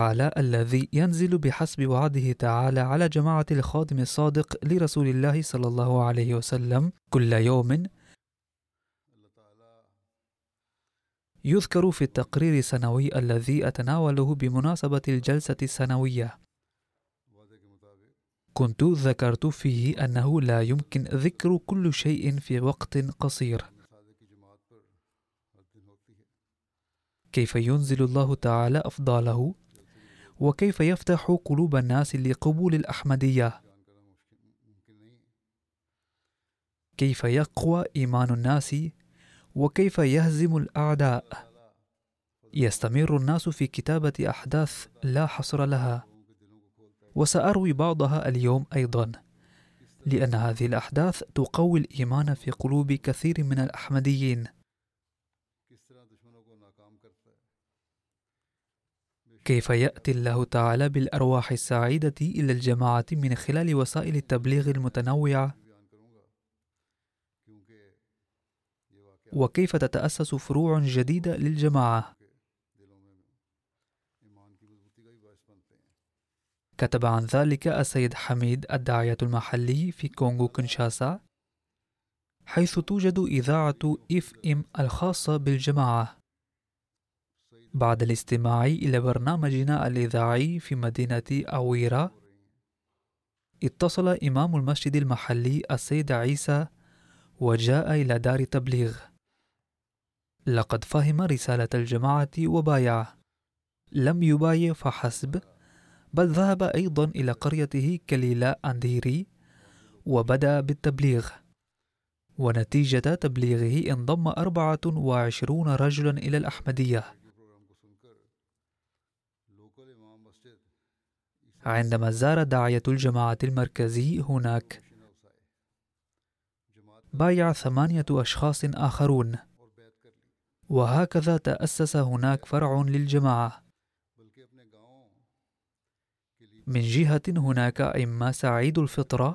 على الذي ينزل بحسب وعده تعالى على جماعة الخادم الصادق لرسول الله صلى الله عليه وسلم كل يوم. يذكر في التقرير السنوي الذي أتناوله بمناسبة الجلسة السنوية. كنت ذكرت فيه أنه لا يمكن ذكر كل شيء في وقت قصير. كيف ينزل الله تعالى أفضاله؟ وكيف يفتح قلوب الناس لقبول الأحمدية؟ كيف يقوى إيمان الناس؟ وكيف يهزم الأعداء؟ يستمر الناس في كتابة أحداث لا حصر لها. وسأروي بعضها اليوم أيضا لأن هذه الأحداث تقوي الإيمان في قلوب كثير من الأحمديين. كيف يأتي الله تعالى بالأرواح السعيدة إلى الجماعة من خلال وسائل التبليغ المتنوعة؟ وكيف تتأسس فروع جديدة للجماعة؟ كتب عن ذلك السيد حميد الداعية المحلي في كونغو كنشاسا حيث توجد إذاعة إف إم الخاصة بالجماعة. بعد الاستماع إلى برنامجنا الإذاعي في مدينة أويرا اتصل إمام المسجد المحلي السيد عيسى وجاء إلى دار تبليغ. لقد فهم رسالة الجماعة وبايع لم يبايع فحسب بل ذهب أيضا إلى قريته كليلا أنديري وبدأ بالتبليغ. ونتيجة تبليغه انضم أربعة وعشرون رجلا إلى الأحمدية. عندما زار داعية الجماعة المركزي هناك. بايع ثمانية أشخاص آخرون. وهكذا تأسس هناك فرع للجماعة. من جهة هناك أئمة سعيد الفطرة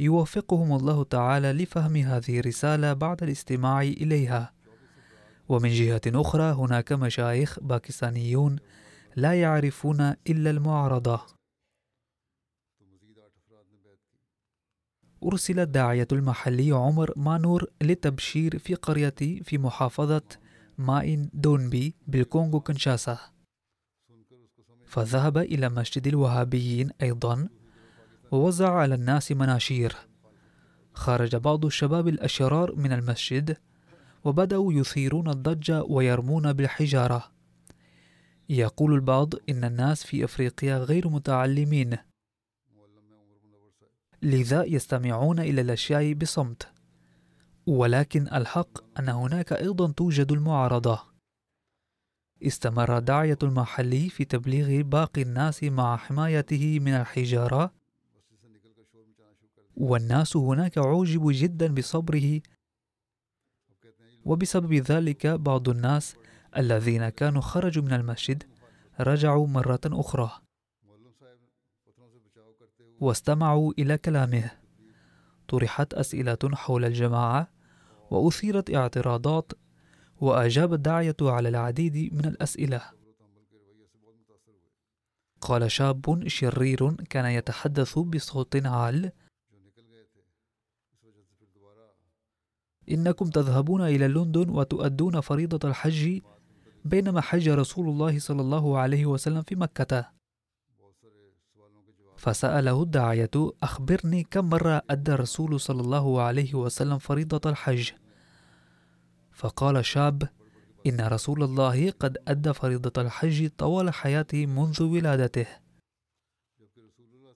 يوفقهم الله تعالى لفهم هذه الرسالة بعد الاستماع إليها. ومن جهة أخرى هناك مشايخ باكستانيون لا يعرفون إلا المعارضة. أرسل الداعية المحلي عمر مانور للتبشير في قرية في محافظة ماين دونبي بالكونغو كنشاسا. فذهب إلى مسجد الوهابيين أيضا ووزع على الناس مناشير. خرج بعض الشباب الأشرار من المسجد وبدأوا يثيرون الضجة ويرمون بالحجارة. يقول البعض إن الناس في أفريقيا غير متعلمين. لذا يستمعون إلى الأشياء بصمت. ولكن الحق أن هناك أيضا توجد المعارضة. استمر داعية المحلي في تبليغ باقي الناس مع حمايته من الحجارة. والناس هناك عوجبوا جدا بصبره. وبسبب ذلك بعض الناس الذين كانوا خرجوا من المسجد رجعوا مرة أخرى. واستمعوا إلى كلامه. طرحت أسئلة حول الجماعة وأثيرت اعتراضات وأجاب الداعية على العديد من الأسئلة. قال شاب شرير كان يتحدث بصوت عال إنكم تذهبون إلى لندن وتؤدون فريضة الحج بينما حج رسول الله صلى الله عليه وسلم في مكة. فسأله الداعية أخبرني كم مرة أدى الرسول صلى الله عليه وسلم فريضة الحج؟ فقال شاب إن رسول الله قد أدى فريضة الحج طوال حياته منذ ولادته.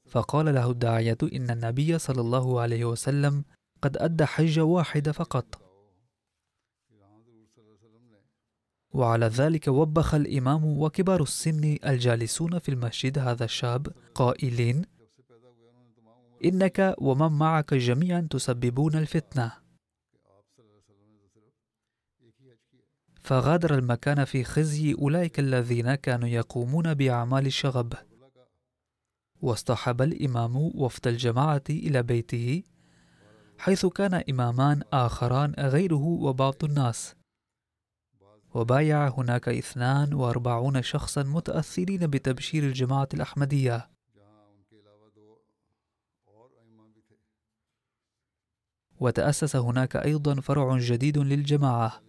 فقال له الداعية إن النبي صلى الله عليه وسلم قد أدى حجة واحدة فقط. وعلى ذلك وبخ الإمام وكبار السن الجالسون في المسجد هذا الشاب قائلين إنك ومن معك جميعا تسببون الفتنة. فغادر المكان في خزي أولئك الذين كانوا يقومون بأعمال الشغب. واصطحب الإمام وفد الجماعة إلى بيته حيث كان إمامان آخران غيره وبعض الناس. وبايع هناك اثنان وأربعون شخصا متأثرين بتبشير الجماعة الأحمدية. وتأسس هناك أيضا فرع جديد للجماعة.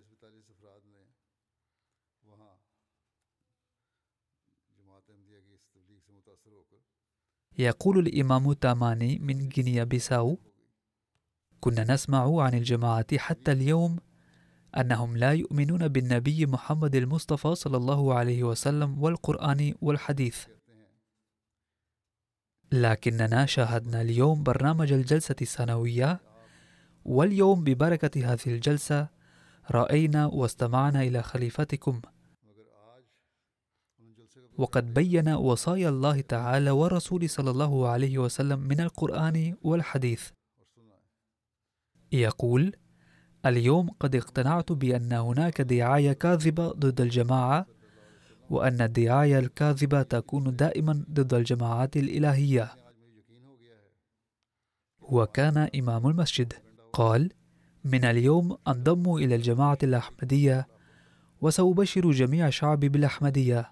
يقول الإمام تاماني من غينيا بيساو كنا نسمع عن الجماعة حتى اليوم أنهم لا يؤمنون بالنبي محمد المصطفى صلى الله عليه وسلم والقرآن والحديث. لكننا شاهدنا اليوم برنامج الجلسة السنوية واليوم ببركة هذه الجلسة رأينا واستمعنا إلى خليفتكم. وقد بين وصايا الله تعالى والرسول صلى الله عليه وسلم من القرآن والحديث. يقول اليوم قد اقتنعت بأن هناك دعاية كاذبة ضد الجماعة وأن الدعاية الكاذبة تكون دائما ضد الجماعات الإلهية. وكان إمام المسجد قال من اليوم انضموا إلى الجماعة الأحمدية وسأبشر جميع شعبي بالأحمدية.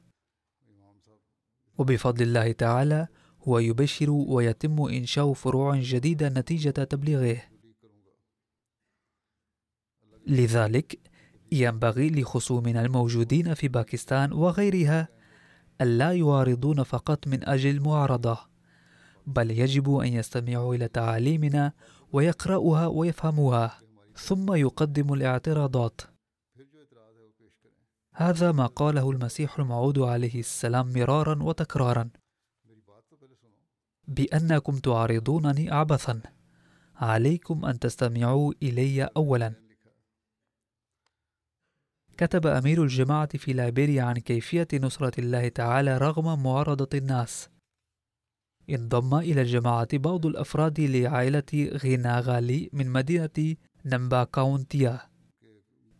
وبفضل الله تعالى هو يبشر ويتم إنشاء فروع جديدة نتيجة تبليغه. لذلك ينبغي لخصومنا الموجودين في باكستان وغيرها ألا يعارضون فقط من أجل المعارضة بل يجب أن يستمعوا إلى تعاليمنا ويقرأوها ويفهموها ثم يقدم الاعتراضات. هذا ما قاله المسيح الموعود عليه السلام مرارا وتكرارا. بأنكم تعارضونني عبثا. عليكم أن تستمعوا إلي أولا. كتب أمير الجماعة في ليبيريا عن كيفية نصرة الله تعالى رغم معارضة الناس. انضم إلى الجماعة بعض الأفراد لعائلة غيناغالي من مدينة نمبا كاونتيا.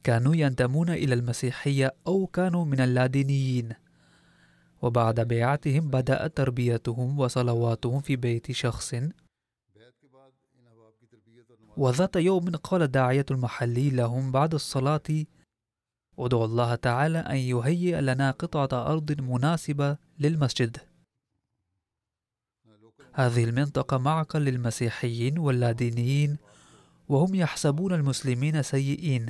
كانوا ينتمون إلى المسيحية أو كانوا من اللادينيين. وبعد بيعتهم بدأت تربيتهم وصلواتهم في بيت شخص. وذات يوم قال الداعية المحلي لهم بعد الصلاة ادعوا الله تعالى أن يهيئ لنا قطعة أرض مناسبة للمسجد. هذه المنطقة معقل للمسيحيين واللادينيين وهم يحسبون المسلمين سيئين.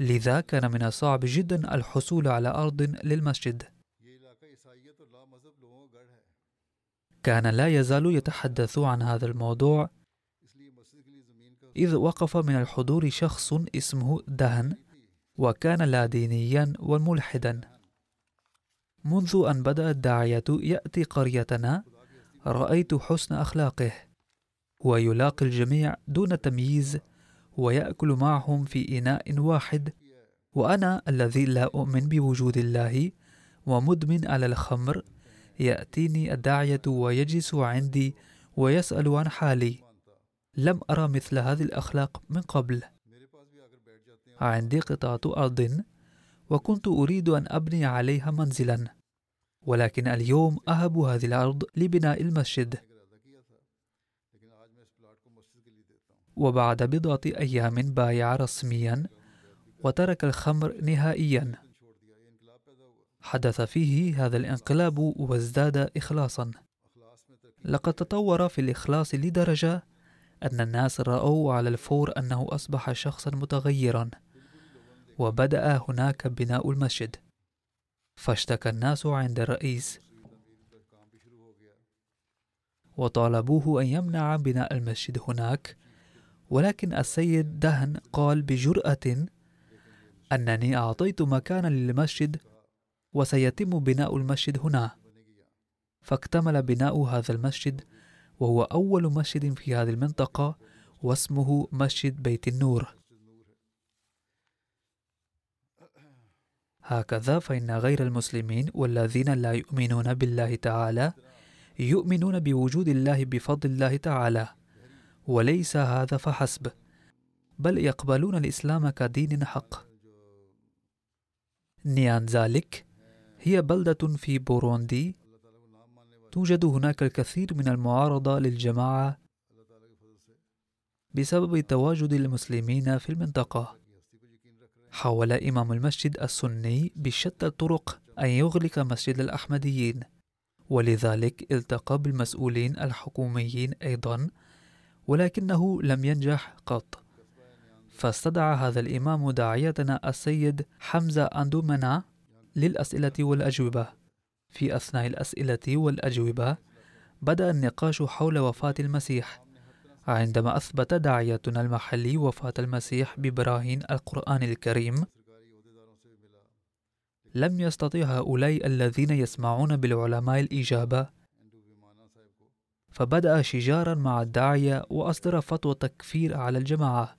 لذا كان من الصعب جدا الحصول على أرض للمسجد. كان لا يزال يتحدث عن هذا الموضوع إذ وقف من الحضور شخص اسمه دهن. وكان لا دينيا وملحدا. منذ أن بدأ الداعية يأتي قريتنا رأيت حسن أخلاقه ويلاقي الجميع دون تمييز ويأكل معهم في إناء واحد. وأنا الذي لا أؤمن بوجود الله ومدمن على الخمر يأتيني الداعية ويجلس عندي ويسأل عن حالي. لم أرى مثل هذه الأخلاق من قبل. عندي قطعة أرض وكنت أريد أن أبني عليها منزلا ولكن اليوم أهب هذه الأرض لبناء المسجد. وبعد بضعة أيام بايع رسميا وترك الخمر نهائيا. حدث فيه هذا الانقلاب وازداد إخلاصا. لقد تطور في الإخلاص لدرجة أن الناس رأوا على الفور أنه أصبح شخصا متغيرا. وبدأ هناك بناء المسجد. فاشتكى الناس عند الرئيس. وطالبوه أن يمنع بناء المسجد هناك. ولكن السيد دهن قال بجرأة أنني أعطيت مكانا للمسجد وسيتم بناء المسجد هنا. فاكتمل بناء هذا المسجد وهو أول مسجد في هذه المنطقة واسمه مسجد بيت النور. هكذا فإن غير المسلمين والذين لا يؤمنون بالله تعالى يؤمنون بوجود الله بفضل الله تعالى وليس هذا فحسب بل يقبلون الإسلام كدين حق. نيانزاليك هي بلدة في بوروندي. توجد هناك الكثير من المعارضة للجماعة بسبب تواجد المسلمين في المنطقة. حاول إمام المسجد السني بشتى الطرق أن يغلق مسجد الأحمديين. ولذلك التقى بالمسؤولين الحكوميين أيضا ولكنه لم ينجح قط. فاستدعى هذا الإمام داعيتنا السيد حمزة أندومنا للأسئلة والأجوبة. في أثناء الأسئلة والأجوبة بدأ النقاش حول وفاة المسيح. عندما أثبت داعيتنا المحلي وفاة المسيح ببراهين القرآن الكريم لم يستطع هؤلاء الذين يسمعون بالعلماء الإجابة. فبدأ شجارا مع الداعية وأصدر فتوى تكفير على الجماعة.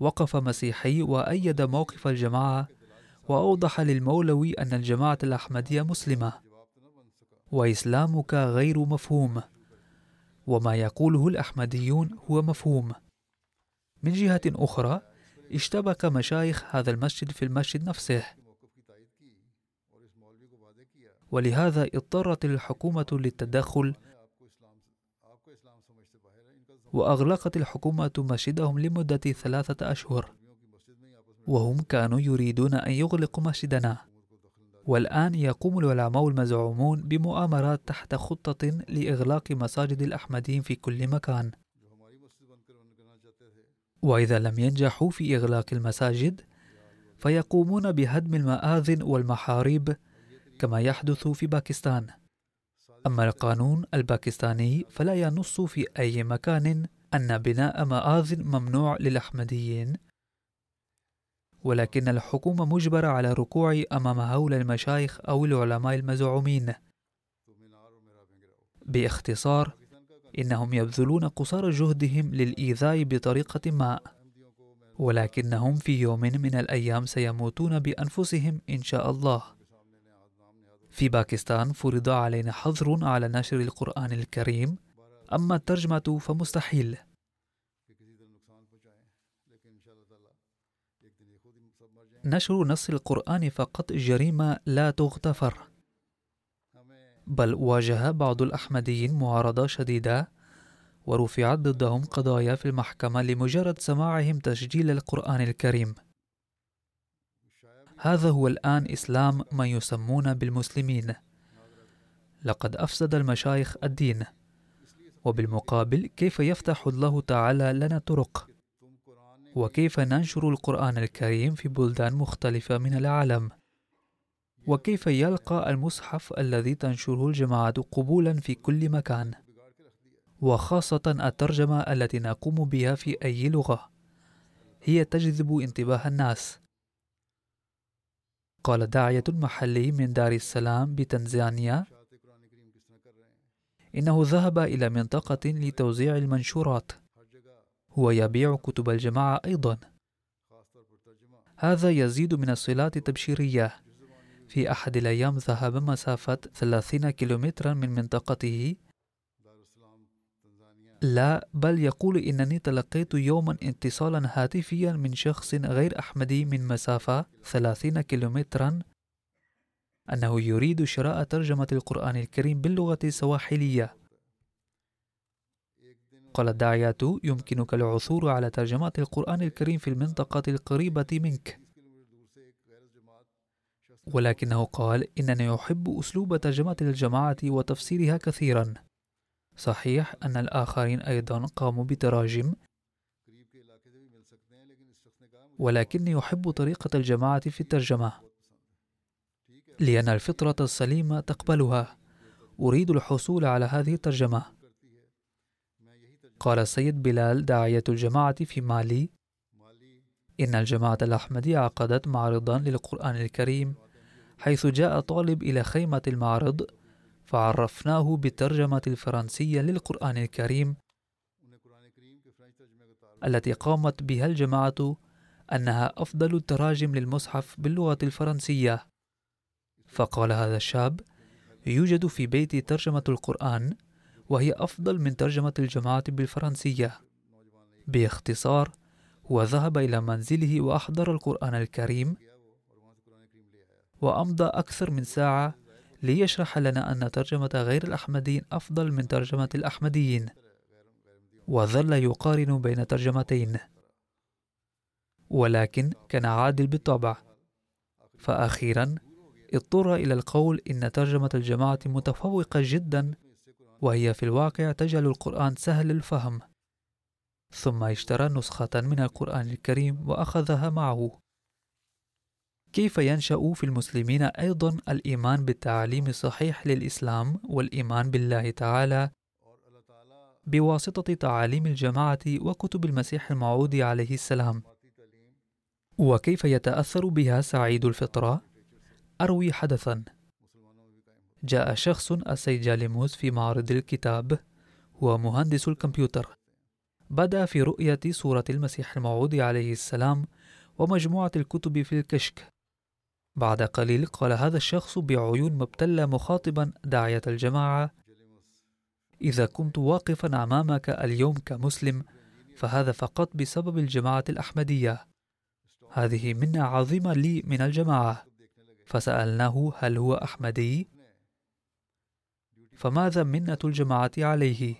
وقف مسيحي وأيد موقف الجماعة وأوضح للمولوي أن الجماعة الأحمدية مسلمة. وإسلامك غير مفهوم. وما يقوله الأحمديون هو مفهوم. من جهة أخرى اشتبك مشايخ هذا المسجد في المسجد نفسه. ولهذا اضطرت الحكومة للتدخل وأغلقت الحكومة مسجدهم لمدة ثلاثة أشهر وهم كانوا يريدون أن يغلقوا مسجدنا. والآن يقوم العلماء المزعومون بمؤامرات تحت خطة لإغلاق مساجد الأحمديين في كل مكان. وإذا لم ينجحوا في إغلاق المساجد فيقومون بهدم المآذن والمحاريب كما يحدث في باكستان. أما القانون الباكستاني فلا ينص في أي مكان أن بناء مآذن ممنوع للأحمديين. ولكن الحكومة مجبرة على الركوع أمام هؤلاء المشايخ أو العلماء المزعومين. باختصار إنهم يبذلون قصارى جهدهم للإيذاء بطريقة ما ولكنهم في يوم من الأيام سيموتون بأنفسهم إن شاء الله. في باكستان فرض علينا حظر على نشر القرآن الكريم أما الترجمة فمستحيل. نشر نص القرآن فقط جريمة لا تغتفر. بل واجه بعض الأحمديين معارضة شديدة ورفعت ضدهم قضايا في المحكمة لمجرد سماعهم تسجيل القرآن الكريم. هذا هو الآن إسلام ما يسمون بالمسلمين. لقد أفسد المشايخ الدين. وبالمقابل كيف يفتح الله تعالى لنا طرق؟ وكيف ننشر القرآن الكريم في بلدان مختلفة من العالم؟ وكيف يلقى المصحف الذي تنشره الجماعة قبولا في كل مكان؟ وخاصة الترجمة التي نقوم بها في أي لغة. هي تجذب انتباه الناس. قال داعية محلي من دار السلام بتنزانيا إنه ذهب إلى منطقة لتوزيع المنشورات. هو يبيع كتب الجماعة أيضا. هذا يزيد من الصلات التبشيرية. في أحد الأيام ذهب مسافة 30 كيلومترا من منطقته. لا بل يقول إنني تلقيت يوما اتصالا هاتفيا من شخص غير أحمدي من مسافة 30 كيلومترا. أنه يريد شراء ترجمة القرآن الكريم باللغة السواحلية. قال الداعية يمكنك العثور على ترجمات القرآن الكريم في المنطقة القريبة منك. ولكنه قال إنني أحب أسلوب ترجمة الجماعة وتفسيرها كثيرا. صحيح أن الآخرين أيضا قاموا بتراجم ولكني أحب طريقة الجماعة في الترجمة لأن الفطرة السليمة تقبلها. أريد الحصول على هذه الترجمة. قال السيد بلال داعية الجماعة في مالي. إن الجماعة الأحمدية عقدت معرضا للقرآن الكريم حيث جاء طالب إلى خيمة المعرض فعرفناه بالترجمة الفرنسية للقرآن الكريم التي قامت بها الجماعة أنها أفضل التراجم للمصحف باللغة الفرنسية. فقال هذا الشاب يوجد في بيتي ترجمة القرآن وهي أفضل من ترجمة الجماعة بالفرنسية. باختصار هو ذهب إلى منزله وأحضر القرآن الكريم وأمضى أكثر من ساعة ليشرح لنا أن ترجمة غير الأحمديين أفضل من ترجمة الأحمديين. وظل يقارن بين ترجمتين. ولكن كان عادل بالطبع. فأخيرا اضطر إلى القول إن ترجمة الجماعة متفوقة جدا وهي في الواقع تجعل القرآن سهل الفهم. ثم اشترى نسخة من القرآن الكريم وأخذها معه. كيف ينشأ في المسلمين أيضا الإيمان بالتعليم الصحيح للإسلام والإيمان بالله تعالى؟ بواسطة تعاليم الجماعة وكتب المسيح الموعود عليه السلام. وكيف يتأثر بها سعيد الفطرة؟ أروي حدثا. جاء شخص السيجاليموس في معرض الكتاب هو مهندس الكمبيوتر. بدأ في رؤية صورة المسيح الموعود عليه السلام ومجموعة الكتب في الكشك. بعد قليل قال هذا الشخص بعيون مبتلة مخاطبا داعية الجماعة إذا كنت واقفا أمامك اليوم كمسلم فهذا فقط بسبب الجماعة الأحمدية. هذه منة عظيمة لي من الجماعة. فسألناه هل هو أحمدي؟ فماذا منة الجماعة عليه؟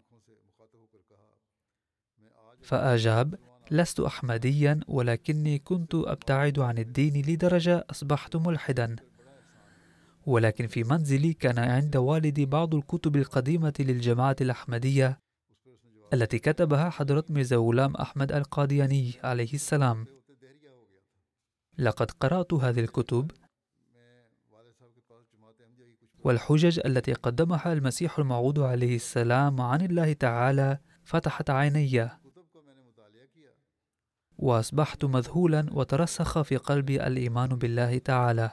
فأجاب لست أحمديا ولكني كنت أبتعد عن الدين لدرجة أصبحت ملحدا ولكن في منزلي كان عند والدي بعض الكتب القديمة للجماعة الأحمدية التي كتبها حضرة ميرزا غلام أحمد القادياني عليه السلام لقد قرأت هذه الكتب والحجج التي قدمها المسيح الموعود عليه السلام عن الله تعالى فتحت عيني. وأصبحت مذهولا وترسخ في قلبي الإيمان بالله تعالى.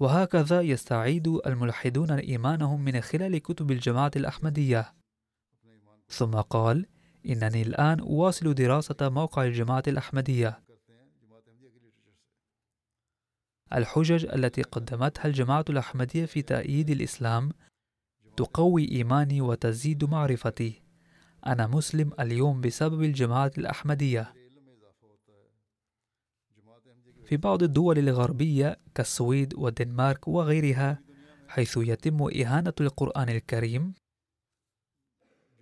وهكذا يستعيد الملحدون إيمانهم من خلال كتب الجماعة الأحمدية. ثم قال إنني الآن اواصل دراسة موقع الجماعة الأحمدية. الحجج التي قدمتها الجماعة الأحمدية في تأييد الإسلام تقوي إيماني وتزيد معرفتي. أنا مسلم اليوم بسبب الجماعة الأحمدية. في بعض الدول الغربية كالسويد والدنمارك وغيرها حيث يتم إهانة القرآن الكريم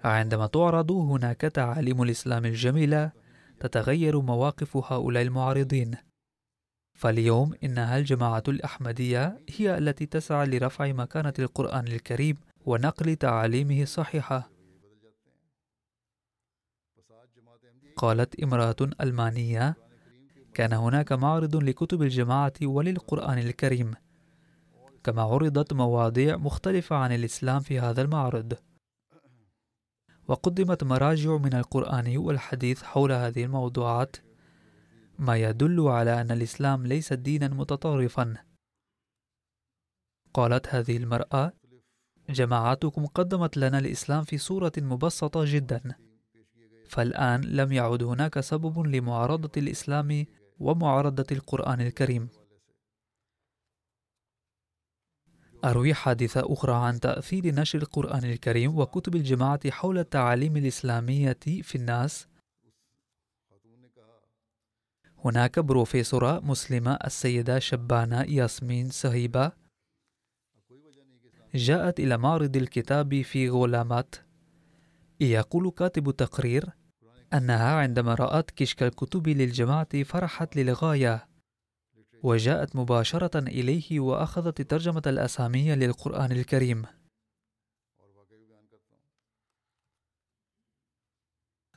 عندما تعرض هناك تعاليم الإسلام الجميلة تتغير مواقف هؤلاء المعارضين. فاليوم إنها الجماعة الأحمدية هي التي تسعى لرفع مكانة القرآن الكريم ونقل تعاليمه الصحيحة. قالت امرأة ألمانية كان هناك معرض لكتب الجماعة وللقرآن الكريم كما عرضت مواضيع مختلفة عن الإسلام في هذا المعرض. وقدمت مراجع من القرآن والحديث حول هذه الموضوعات ما يدل على أن الإسلام ليس دينا متطرفا قالت هذه المرأة جماعتكم قدمت لنا الإسلام في صورة مبسطة جدا فالآن لم يعد هناك سبب لمعارضة الإسلام ومعارضة القرآن الكريم. أروي حادثة أخرى عن تأثير نشر القرآن الكريم وكتب الجماعة حول التعاليم الإسلامية في الناس. هناك بروفيسورة مسلمة السيدة شبانة ياسمين سهيبة. جاءت إلى معرض الكتاب في غولامات. يقول كاتب التقرير أنها عندما رأت كشك الكتب للجماعة فرحت للغاية وجاءت مباشرة إليه وأخذت ترجمة الأسامي للقرآن الكريم.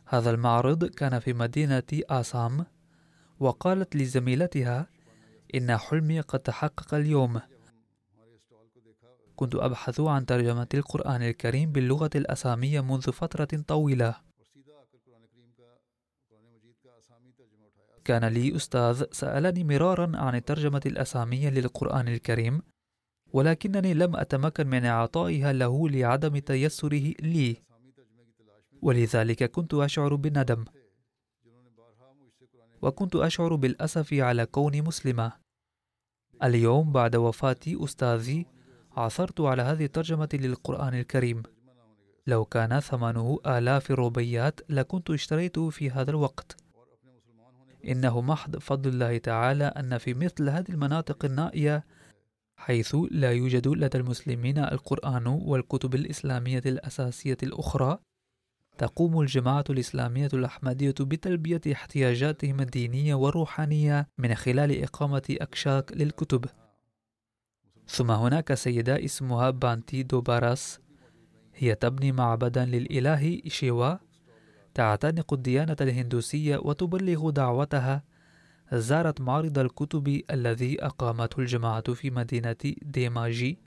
هذا المعرض كان في مدينة آسام. وقالت لزميلتها إن حلمي قد تحقق اليوم. كنت أبحث عن ترجمة القرآن الكريم باللغة الأسامية منذ فترة طويلة. كان لي أستاذ سألني مرارا عن الترجمة الأسامية للقرآن الكريم ولكنني لم أتمكن من إعطائها له لعدم تيسره لي ولذلك كنت أشعر بالندم. وكنت أشعر بالأسف على كوني مسلمة. اليوم بعد وفاة أستاذي عثرت على هذه الترجمة للقرآن الكريم. لو كان ثمنه آلاف الروبيات لكنت اشتريته في هذا الوقت. إنه محض فضل الله تعالى أن في مثل هذه المناطق النائية حيث لا يوجد لدى المسلمين القرآن والكتب الإسلامية الأساسية الأخرى تقوم الجماعة الإسلامية الأحمدية بتلبية احتياجاتهم الدينية والروحانية من خلال إقامة أكشاك للكتب. ثم هناك سيدة اسمها بانتي دوباراس هي تبني معبدا للإله شيوا تعتنق الديانة الهندوسية وتبلغ دعوتها. زارت معرض الكتب الذي أقامته الجماعة في مدينة ديماجي.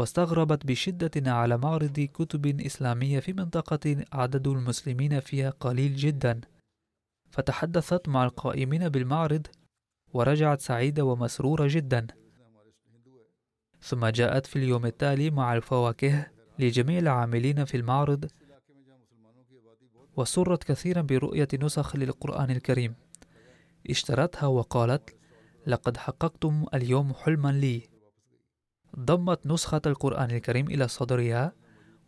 واستغربت بشدة على معرض كتب إسلامية في منطقة عدد المسلمين فيها قليل جدا. فتحدثت مع القائمين بالمعرض ورجعت سعيدة ومسرورة جدا. ثم جاءت في اليوم التالي مع الفواكه لجميع العاملين في المعرض وسرت كثيرا برؤية نسخ للقرآن الكريم. اشترتها وقالت لقد حققتم اليوم حلما لي. ضمت نسخة القرآن الكريم إلى صدرها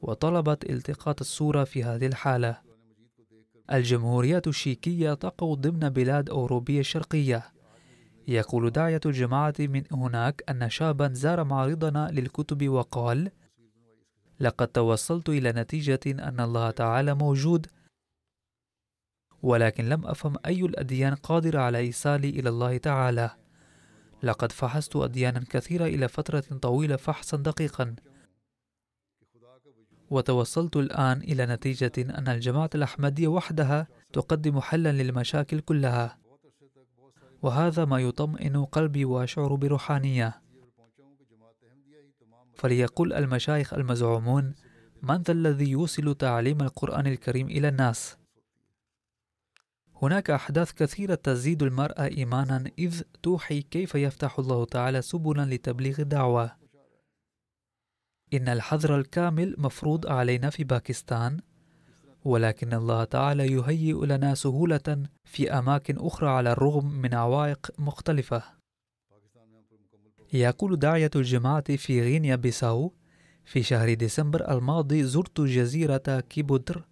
وطلبت التقاط الصورة في هذه الحالة. الجمهورية الشيكية تقع ضمن بلاد أوروبية شرقية يقول داعية الجماعة من هناك أن شابا زار معرضنا للكتب وقال لقد توصلت إلى نتيجة أن الله تعالى موجود ولكن لم أفهم أي الأديان قادرة على إيصالي إلى الله تعالى. لقد فحصت أديانا كثيرة إلى فترة طويلة فحصا دقيقا. وتوصلت الآن إلى نتيجة أن الجماعة الأحمدية وحدها تقدم حلا للمشاكل كلها. وهذا ما يطمئن قلبي وأشعر بروحانية. فليقول المشايخ المزعومون من ذا الذي يوصل تعليم القرآن الكريم إلى الناس؟ هناك أحداث كثيرة تزيد المرأة إيمانا إذ توحي كيف يفتح الله تعالى سبلا لتبليغ الدعوة. إن الحظر الكامل مفروض علينا في باكستان ولكن الله تعالى يهيئ لنا سهولة في أماكن أخرى على الرغم من عوائق مختلفة. يقول داعية الجماعة في غينيا بيساو في شهر ديسمبر الماضي زرت جزيرة كيبودر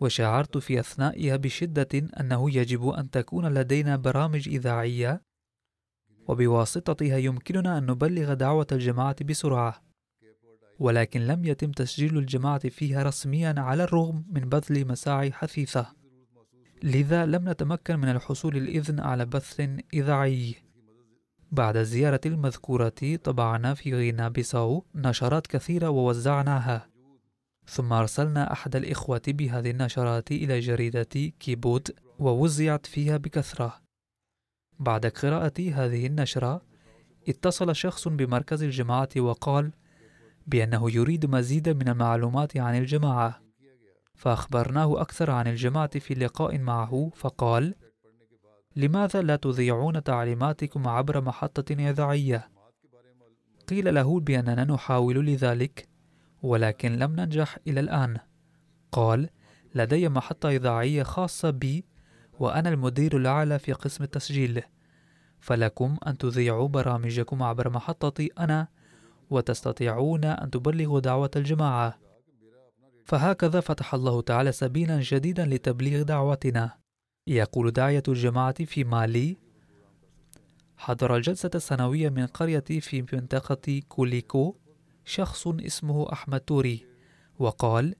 وشعرت في أثنائها بشدة أنه يجب أن تكون لدينا برامج إذاعية وبواسطتها يمكننا أن نبلغ دعوة الجماعة بسرعة ولكن لم يتم تسجيل الجماعة فيها رسميا على الرغم من بذل مساعي حثيثة. لذا لم نتمكن من الحصول الإذن على بث إذاعي. بعد الزيارة المذكورة طبعنا في غينا بيساو نشرات كثيرة ووزعناها. ثم أرسلنا أحد الإخوة بهذه النشرات إلى جريدة كيبوت ووزعت فيها بكثرة بعد قراءة هذه النشرة اتصل شخص بمركز الجماعة وقال بأنه يريد مزيد من المعلومات عن الجماعة فأخبرناه أكثر عن الجماعة في لقاء معه فقال لماذا لا تذيعون تعليماتكم عبر محطة إذاعية؟ قيل له بأننا نحاول لذلك ولكن لم ننجح إلى الآن. قال لدي محطة إذاعية خاصة بي وأنا المدير الأعلى في قسم التسجيل. فلكم أن تذيعوا برامجكم عبر محطتي أنا وتستطيعون أن تبلغوا دعوة الجماعة. فهكذا فتح الله تعالى سبيلا جديدا لتبليغ دعوتنا. يقول داعية الجماعة في مالي حضر الجلسة السنوية من قريتي في منطقة كوليكو شخص اسمه أحمد توري وقال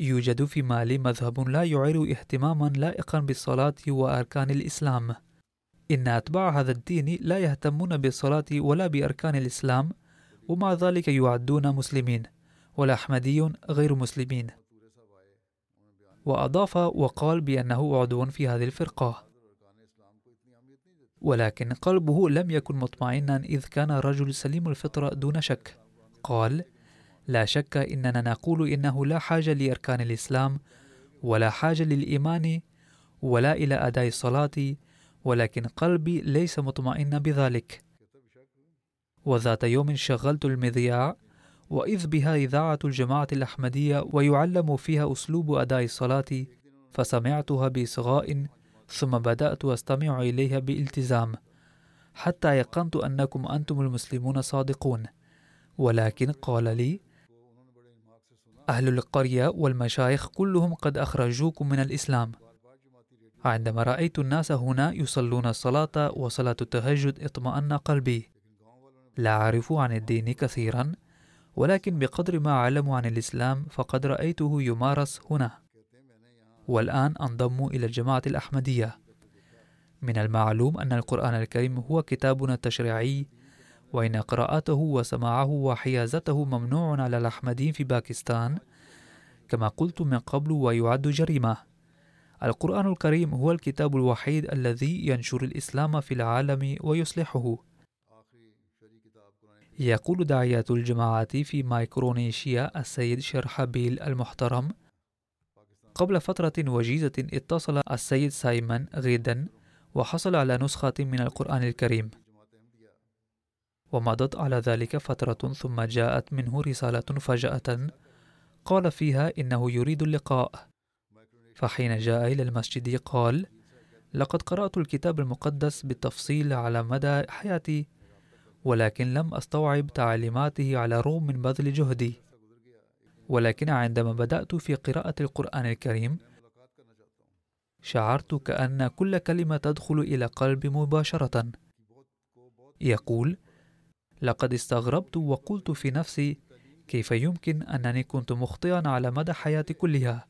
يوجد في مالي مذهب لا يعير اهتماما لائقا بالصلاة وأركان الإسلام. إن أتباع هذا الدين لا يهتمون بالصلاة ولا بأركان الإسلام ومع ذلك يعدون مسلمين والأحمدي غير مسلمين. وأضاف وقال بأنه عضو في هذه الفرقة. ولكن قلبه لم يكن مطمئنا إذ كان الرجل سليم الفطرة دون شك. قال لا شك إننا نقول إنه لا حاجة لأركان الإسلام ولا حاجة للإيمان ولا إلى أداء الصلاة ولكن قلبي ليس مطمئنا بذلك. وذات يوم شغلت المذياع وإذ بها إذاعة الجماعة الأحمدية ويعلم فيها أسلوب أداء الصلاة فسمعتها بإصغاء ثم بدأت أستمع إليها بإلتزام حتى أيقنت أنكم أنتم المسلمون صادقون. ولكن قال لي أهل القرية والمشايخ كلهم قد أخرجوكم من الإسلام. عندما رأيت الناس هنا يصلون الصلاة وصلاة التهجد اطمأن قلبي. لا أعرف عن الدين كثيرا ولكن بقدر ما أعلم عن الإسلام فقد رأيته يمارس هنا. والآن أنضم إلى الجماعة الأحمدية. من المعلوم أن القرآن الكريم هو كتابنا التشريعي وإن قراءته وسماعه وحيازته ممنوع على الأحمديين في باكستان كما قلت من قبل ويعد جريمة. القرآن الكريم هو الكتاب الوحيد الذي ينشر الإسلام في العالم ويصلحه. يقول داعية الجماعات في مايكرونيشيا السيد شرحبيل المحترم قبل فترة وجيزة اتصل السيد سايمون غيدن وحصل على نسخة من القرآن الكريم. ومضت على ذلك فترة ثم جاءت منه رسالة فجأة قال فيها إنه يريد اللقاء. فحين جاء إلى المسجد قال لقد قرأت الكتاب المقدس بالتفصيل على مدى حياتي ولكن لم أستوعب تعليماته على الرغم من بذل جهدي. ولكن عندما بدأت في قراءة القرآن الكريم شعرت كأن كل كلمة تدخل إلى قلبي مباشرة. يقول لقد استغربت وقلت في نفسي كيف يمكن أنني كنت مخطئا على مدى حياتي كلها؟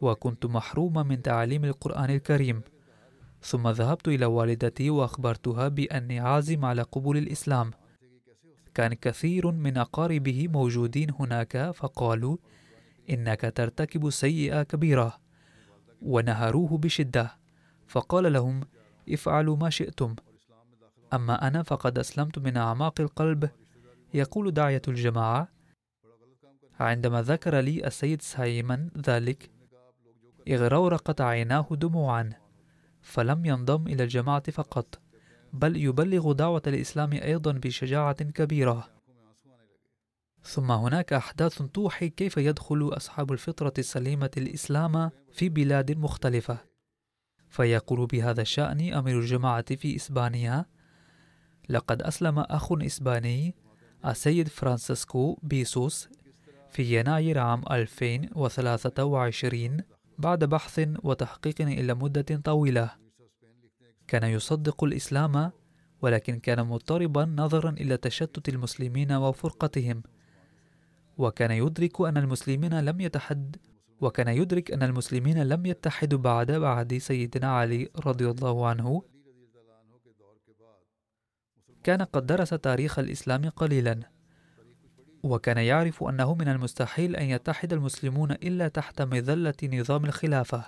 وكنت محروما من تعليم القرآن الكريم. ثم ذهبت إلى والدتي وأخبرتها بأني عازم على قبول الإسلام. كان كثير من أقاربه موجودين هناك فقالوا إنك ترتكب سيئة كبيرة. ونهروه بشدة. فقال لهم افعلوا ما شئتم. أما أنا فقد أسلمت من أعماق القلب. يقول داعية الجماعة عندما ذكر لي السيد سايمن ذلك اغرورقت عيناه دموعا فلم ينضم إلى الجماعة فقط بل يبلغ دعوة الإسلام أيضا بشجاعة كبيرة. ثم هناك أحداث توحي كيف يدخل أصحاب الفطرة السليمة الإسلام في بلاد مختلفة. فيقول بهذا الشأن أمير الجماعة في إسبانيا لقد أسلم أخ إسباني السيد فرانسيسكو بيسوس في يناير عام 2023 بعد بحث وتحقيق إلى مدة طويلة. كان يصدق الإسلام ولكن كان مضطربا نظرا إلى تشتت المسلمين وفرقتهم. وكان يدرك أن المسلمين لم يتحد وكان يدرك أن المسلمين لم يتحدوا بعد بعد سيدنا علي رضي الله عنه كان قد درس تاريخ الإسلام قليلا وكان يعرف أنه من المستحيل أن يتحد المسلمون إلا تحت مظلة نظام الخلافة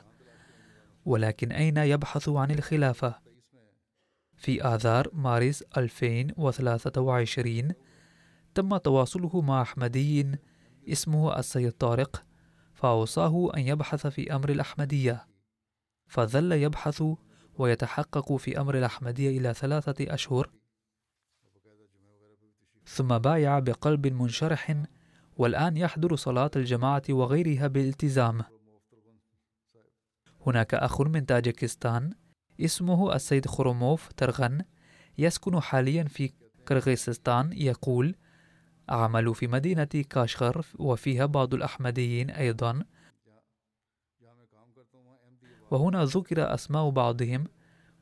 ولكن أين يبحث عن الخلافة؟ في آذار مارس 2023 تم تواصله مع أحمدي اسمه السيد طارق فأوصاه أن يبحث في أمر الأحمدية فظل يبحث ويتحقق في أمر الأحمدية إلى ثلاثة أشهر ثم بايع بقلب منشرح والآن يحضر صلاة الجماعة وغيرها بالالتزام. هناك أخ من تاجيكستان اسمه السيد خروموف ترغن يسكن حاليا في كرغيزستان يقول أعمل في مدينة كاشغر وفيها بعض الأحمديين أيضا وهنا ذكر أسماء بعضهم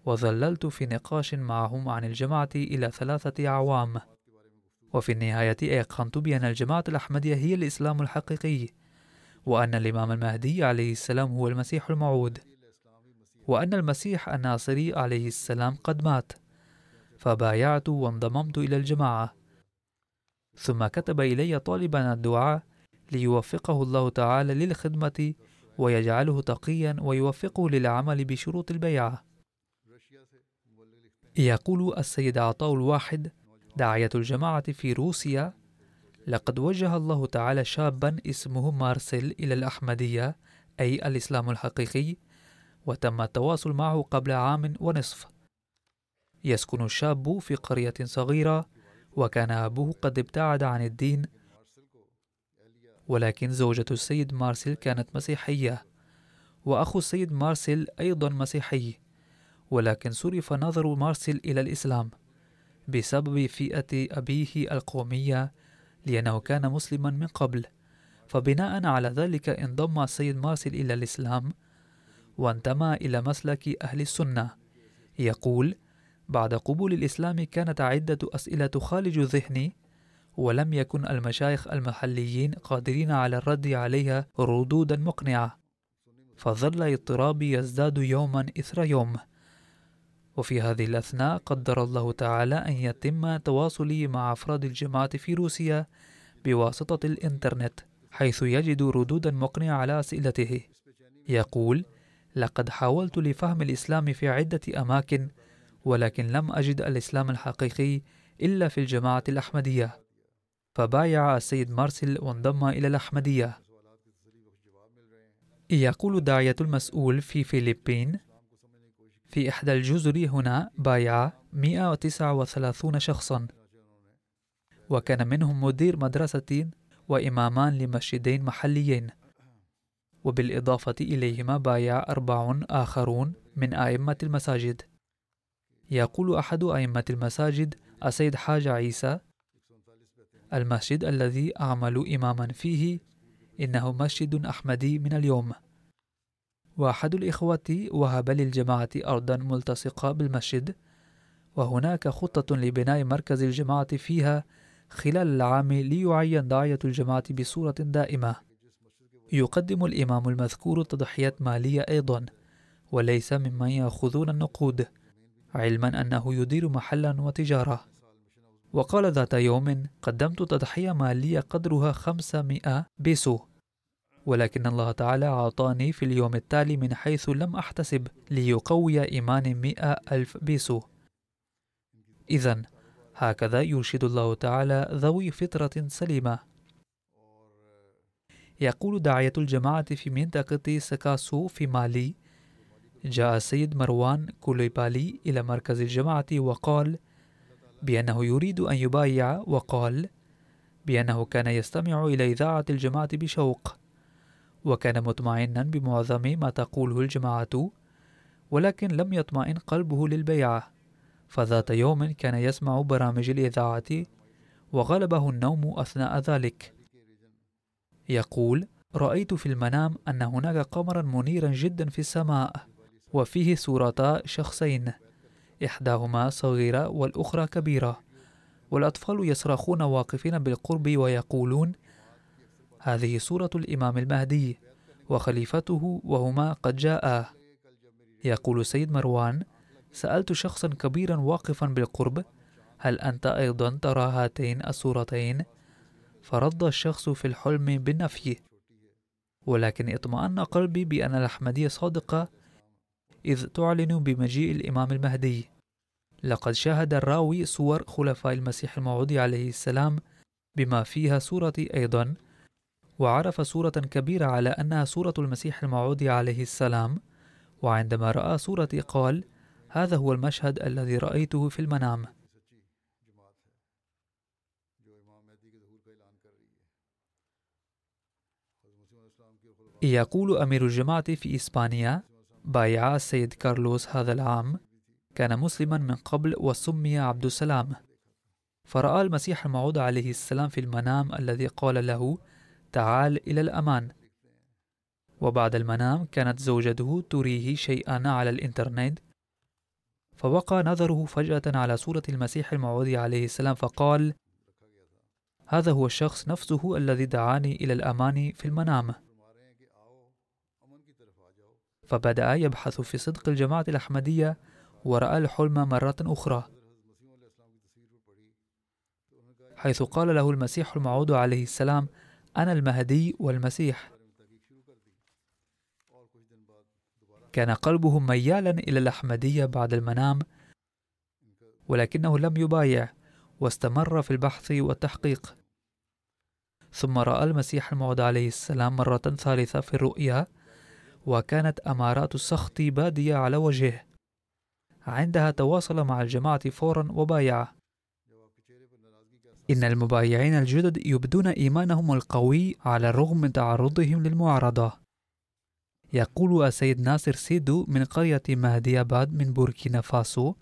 وظللت في نقاش معهم عن الجماعة إلى ثلاثة أعوام. وفي النهاية أيقنت بأن الجماعة الأحمدية هي الإسلام الحقيقي وأن الإمام المهدي عليه السلام هو المسيح الموعود وأن المسيح الناصري عليه السلام قد مات. فبايعت وانضممت إلى الجماعة. ثم كتب إلي طالبا الدعاء ليوفقه الله تعالى للخدمة ويجعله تقيا ويوفقه للعمل بشروط البيعة. يقول السيد عطاء الواحد داعية الجماعة في روسيا لقد وجه الله تعالى شابا اسمه مارسيل إلى الأحمدية أي الإسلام الحقيقي وتم التواصل معه قبل عام ونصف. يسكن الشاب في قرية صغيرة وكان أبوه قد ابتعد عن الدين. ولكن زوجة السيد مارسيل كانت مسيحية وأخو السيد مارسيل أيضا مسيحي. ولكن صرف نظر مارسيل إلى الإسلام. بسبب فئة أبيه القومية لأنه كان مسلما من قبل. فبناء على ذلك انضم السيد مارسيل إلى الإسلام وانتمى إلى مسلك أهل السنة. يقول بعد قبول الإسلام كانت عدة أسئلة تخالج ذهني ولم يكن المشايخ المحليين قادرين على الرد عليها ردودا مقنعة. فظل اضطرابي يزداد يوما إثر يوم. وفي هذه الأثناء قدر الله تعالى أن يتم تواصلي مع أفراد الجماعة في روسيا بواسطة الإنترنت حيث يجد ردودا مقنعة على أسئلته. يقول لقد حاولت لفهم الإسلام في عدة أماكن ولكن لم أجد الإسلام الحقيقي إلا في الجماعة الأحمدية. فبايع السيد مارسيل وانضم إلى الأحمدية. يقول داعية المسؤول في فيلبين في إحدى الجزر هنا بايع 139 شخصا. وكان منهم مدير مدرسة وإمامان لمسجدين محليين. وبالإضافة إليهما بايع أربع آخرون من أئمة المساجد. يقول أحد أئمة المساجد السيد حاج عيسى المسجد الذي أعمل إماما فيه إنه مسجد أحمدي من اليوم. وأحد الإخوة وهب للجماعة أرضا ملتصقة بالمسجد وهناك خطة لبناء مركز الجماعة فيها خلال العام ليعين داعية الجماعة بصورة دائمة. يقدم الإمام المذكور تضحيات مالية أيضا وليس ممن يأخذون النقود علما أنه يدير محلا وتجارة. وقال ذات يوم قدمت تضحية مالية قدرها 500 بيسو. ولكن الله تعالى أعطاني في اليوم التالي من حيث لم أحتسب ليقوي إيماني مئة ألف بيسو. إذا هكذا يرشد الله تعالى ذوي فطرة سليمة. يقول داعية الجماعة في منطقة سكاسو في مالي جاء السيد مروان كوليبالي إلى مركز الجماعة وقال بأنه يريد أن يبايع وقال بأنه كان يستمع إلى إذاعة الجماعة بشوق. وكان مطمئنا بمعظم ما تقوله الجماعة ولكن لم يطمئن قلبه للبيعة فذات يوم كان يسمع برامج الإذاعة وغلبه النوم أثناء ذلك. يقول رأيت في المنام أن هناك قمرا منيرا جدا في السماء وفيه صورتا شخصين إحداهما صغيرة والأخرى كبيرة والأطفال يصرخون واقفين بالقرب ويقولون هذه صورة الإمام المهدي وخليفته وهما قد جاءا. يقول سيد مروان سألت شخصا كبيرا واقفا بالقرب هل أنت أيضا ترى هاتين الصورتين؟ فرد الشخص في الحلم بالنفي. ولكن اطمأن قلبي بأن الأحمدية صادقة إذ تعلن بمجيء الإمام المهدي. لقد شاهد الراوي صور خلفاء المسيح الموعود عليه السلام بما فيها صورتي أيضا. وعرف صورة كبيرة على أنها صورة المسيح الموعود عليه السلام وعندما رأى صورتي قال هذا هو المشهد الذي رأيته في المنام. يقول أمير الجماعة في إسبانيا بايع السيد كارلوس هذا العام كان مسلما من قبل وسمي عبد السلام. فرأى المسيح الموعود عليه السلام في المنام الذي قال له تعال إلى الأمان. وبعد المنام كانت زوجته تريه شيئا على الإنترنت فوقع نظره فجأة على صورة المسيح الموعود عليه السلام فقال هذا هو الشخص نفسه الذي دعاني إلى الأمان في المنام. فبدأ يبحث في صدق الجماعة الأحمدية ورأى الحلم مرة أخرى. حيث قال له المسيح الموعود عليه السلام أنا المهدي والمسيح. كان قلبه ميالا إلى الأحمدية بعد المنام ولكنه لم يبايع واستمر في البحث والتحقيق. ثم رأى المسيح الموعود عليه السلام مرة ثالثة في الرؤيا وكانت أمارات السخط بادية على وجهه. عندها تواصل مع الجماعة فورا وبايع إن المبايعين الجدد يبدون إيمانهم القوي على الرغم من تعرضهم للمعارضة. يقول السيد ناصر سيدو من قرية مهدي أباد من بوركينا فاسو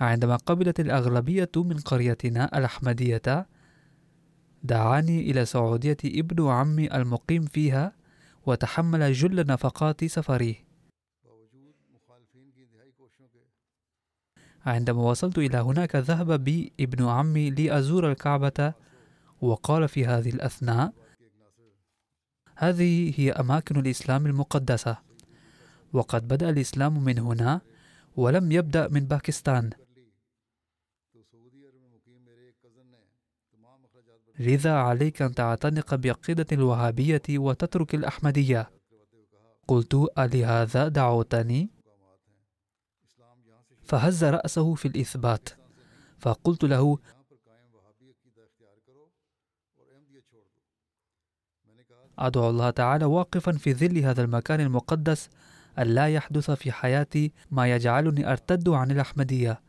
عندما قبلت الأغلبية من قريتنا الأحمدية دعاني إلى سعودية ابن عمي المقيم فيها وتحمل جل نفقات سفري. عندما وصلت إلى هناك ذهب بي ابن عمي لأزور الكعبة وقال في هذه الأثناء هذه هي أماكن الإسلام المقدسة وقد بدأ الإسلام من هنا ولم يبدأ من باكستان لذا عليك أن تعتنق بعقيدة الوهابية وتترك الأحمدية قلت ألهذا دعوتني؟ فهز رأسه في الإثبات. فقلت له أدعو الله تعالى واقفا في ظل هذا المكان المقدس أن لا يحدث في حياتي ما يجعلني أرتد عن الأحمدية.